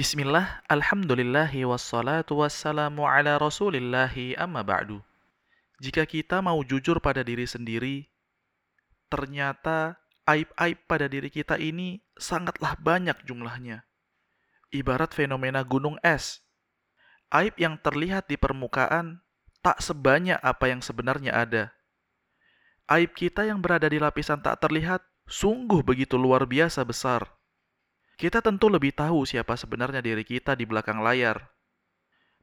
Bismillah, alhamdulillahi wassalatu wassalamu ala rasulillahi amma ba'du. Jika kita mau jujur pada diri sendiri, ternyata aib-aib pada diri kita ini sangatlah banyak jumlahnya. Ibarat fenomena gunung es. Aib yang terlihat di permukaan tak sebanyak apa yang sebenarnya ada. Aib kita yang berada di lapisan tak terlihat sungguh begitu luar biasa besar kita tentu lebih tahu siapa sebenarnya diri kita di belakang layar.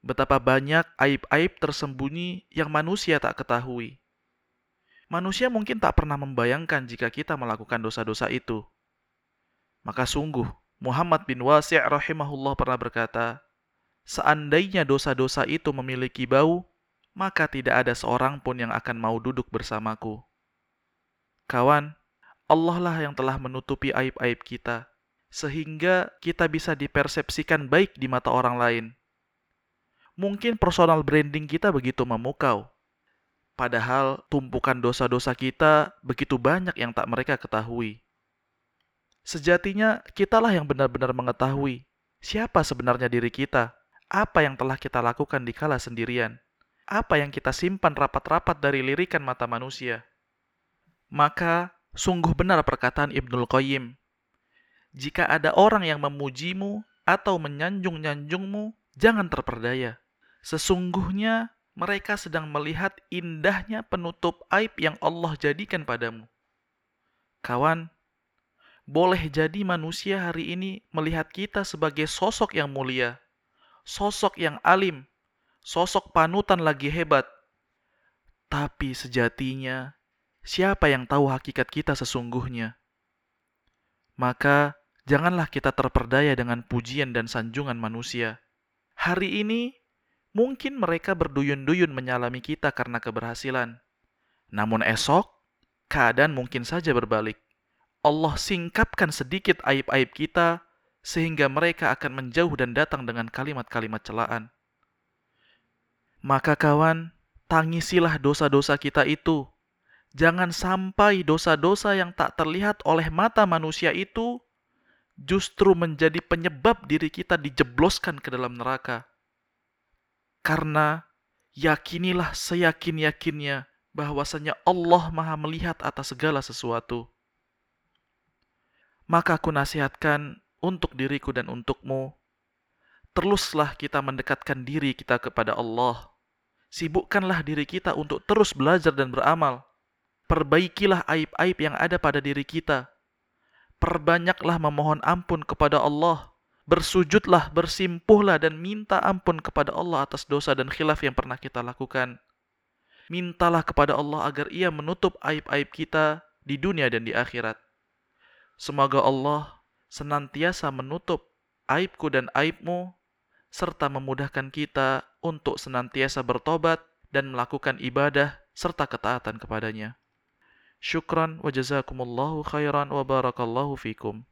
Betapa banyak aib-aib tersembunyi yang manusia tak ketahui. Manusia mungkin tak pernah membayangkan jika kita melakukan dosa-dosa itu. Maka sungguh, Muhammad bin Wasi' rahimahullah pernah berkata, Seandainya dosa-dosa itu memiliki bau, maka tidak ada seorang pun yang akan mau duduk bersamaku. Kawan, Allah lah yang telah menutupi aib-aib kita sehingga kita bisa dipersepsikan baik di mata orang lain. Mungkin personal branding kita begitu memukau, padahal tumpukan dosa-dosa kita begitu banyak yang tak mereka ketahui. Sejatinya, kitalah yang benar-benar mengetahui siapa sebenarnya diri kita, apa yang telah kita lakukan di kala sendirian, apa yang kita simpan rapat-rapat dari lirikan mata manusia. Maka, sungguh benar perkataan Ibnul Qayyim jika ada orang yang memujimu atau menyanjung-nyanjungmu, jangan terperdaya. Sesungguhnya mereka sedang melihat indahnya penutup aib yang Allah jadikan padamu. Kawan, boleh jadi manusia hari ini melihat kita sebagai sosok yang mulia, sosok yang alim, sosok panutan lagi hebat. Tapi sejatinya, siapa yang tahu hakikat kita sesungguhnya? Maka, Janganlah kita terperdaya dengan pujian dan sanjungan manusia. Hari ini, mungkin mereka berduyun-duyun menyalami kita karena keberhasilan. Namun esok, keadaan mungkin saja berbalik. Allah singkapkan sedikit aib-aib kita, sehingga mereka akan menjauh dan datang dengan kalimat-kalimat celaan. Maka kawan, tangisilah dosa-dosa kita itu. Jangan sampai dosa-dosa yang tak terlihat oleh mata manusia itu justru menjadi penyebab diri kita dijebloskan ke dalam neraka. Karena yakinilah seyakin-yakinnya bahwasanya Allah Maha melihat atas segala sesuatu. Maka aku nasihatkan untuk diriku dan untukmu, teruslah kita mendekatkan diri kita kepada Allah. Sibukkanlah diri kita untuk terus belajar dan beramal. Perbaikilah aib-aib yang ada pada diri kita perbanyaklah memohon ampun kepada Allah. Bersujudlah, bersimpuhlah dan minta ampun kepada Allah atas dosa dan khilaf yang pernah kita lakukan. Mintalah kepada Allah agar ia menutup aib-aib kita di dunia dan di akhirat. Semoga Allah senantiasa menutup aibku dan aibmu, serta memudahkan kita untuk senantiasa bertobat dan melakukan ibadah serta ketaatan kepadanya. شكرا وجزاكم الله خيرا وبارك الله فيكم.